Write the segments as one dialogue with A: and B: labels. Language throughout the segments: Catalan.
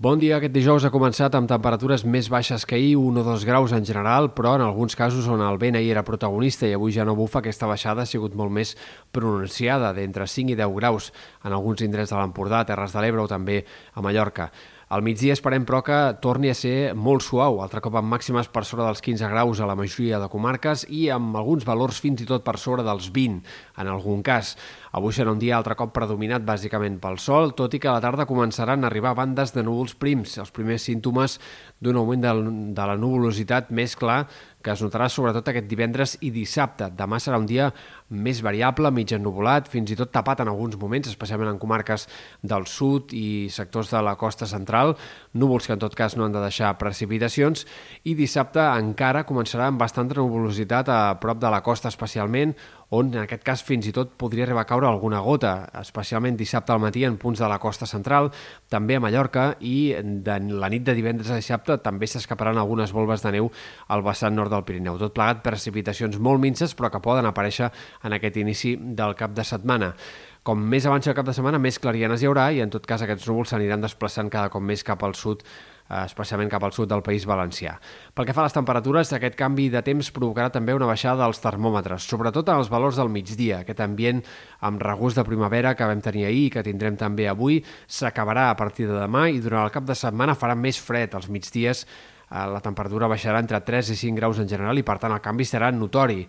A: Bon dia. Aquest dijous ha començat amb temperatures més baixes que ahir, 1 o 2 graus en general, però en alguns casos on el vent ahir era protagonista i avui ja no bufa, aquesta baixada ha sigut molt més pronunciada, d'entre 5 i 10 graus en alguns indrets de l'Empordà, Terres de l'Ebre o també a Mallorca. Al migdia esperem, però, que torni a ser molt suau, altre cop amb màximes per sobre dels 15 graus a la majoria de comarques i amb alguns valors fins i tot per sobre dels 20, en algun cas. Avui serà un dia altre cop predominat bàsicament pel sol, tot i que a la tarda començaran a arribar bandes de núvols prims, els primers símptomes d'un augment de, la nuvolositat més clar que es notarà sobretot aquest divendres i dissabte. Demà serà un dia més variable, mig ennuvolat, fins i tot tapat en alguns moments, especialment en comarques del sud i sectors de la costa central, núvols que en tot cas no han de deixar precipitacions, i dissabte encara començarà amb bastanta nuvolositat a prop de la costa especialment, on en aquest cas fins i tot podria arribar a caure alguna gota, especialment dissabte al matí en punts de la costa central, també a Mallorca i de la nit de divendres a dissabte també s'escaparan algunes volves de neu al vessant nord del Pirineu. Tot plegat precipitacions molt minces però que poden aparèixer en aquest inici del cap de setmana. Com més avança el cap de setmana, més clarianes hi haurà i en tot cas aquests núvols s'aniran desplaçant cada cop més cap al sud especialment cap al sud del País Valencià. Pel que fa a les temperatures, aquest canvi de temps provocarà també una baixada dels termòmetres, sobretot en els valors del migdia. Aquest ambient amb regust de primavera que vam tenir ahir i que tindrem també avui s'acabarà a partir de demà i durant el cap de setmana farà més fred. Els migdies eh, la temperatura baixarà entre 3 i 5 graus en general i per tant el canvi serà notori.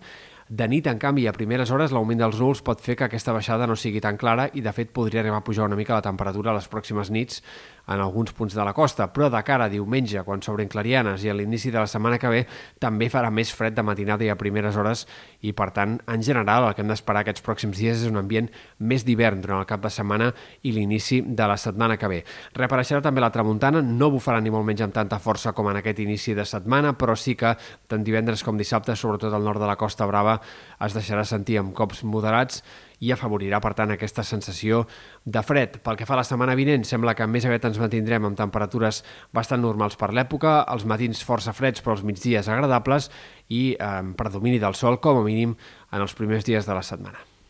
A: De nit, en canvi, a primeres hores, l'augment dels núvols pot fer que aquesta baixada no sigui tan clara i, de fet, podria arribar a pujar una mica la temperatura a les pròximes nits en alguns punts de la costa, però de cara a diumenge, quan s'obren clarianes i a l'inici de la setmana que ve, també farà més fred de matinada i a primeres hores i, per tant, en general, el que hem d'esperar aquests pròxims dies és un ambient més d'hivern durant el cap de setmana i l'inici de la setmana que ve. Reapareixerà també la tramuntana, no bufarà ni molt menys amb tanta força com en aquest inici de setmana, però sí que tant divendres com dissabte, sobretot al nord de la Costa Brava, es deixarà sentir amb cops moderats i afavorirà, per tant, aquesta sensació de fred. Pel que fa a la setmana vinent, sembla que més aviat ens mantindrem amb temperatures bastant normals per l'època, els matins força freds però els migdies agradables i eh, predomini del sol com a mínim en els primers dies de la setmana.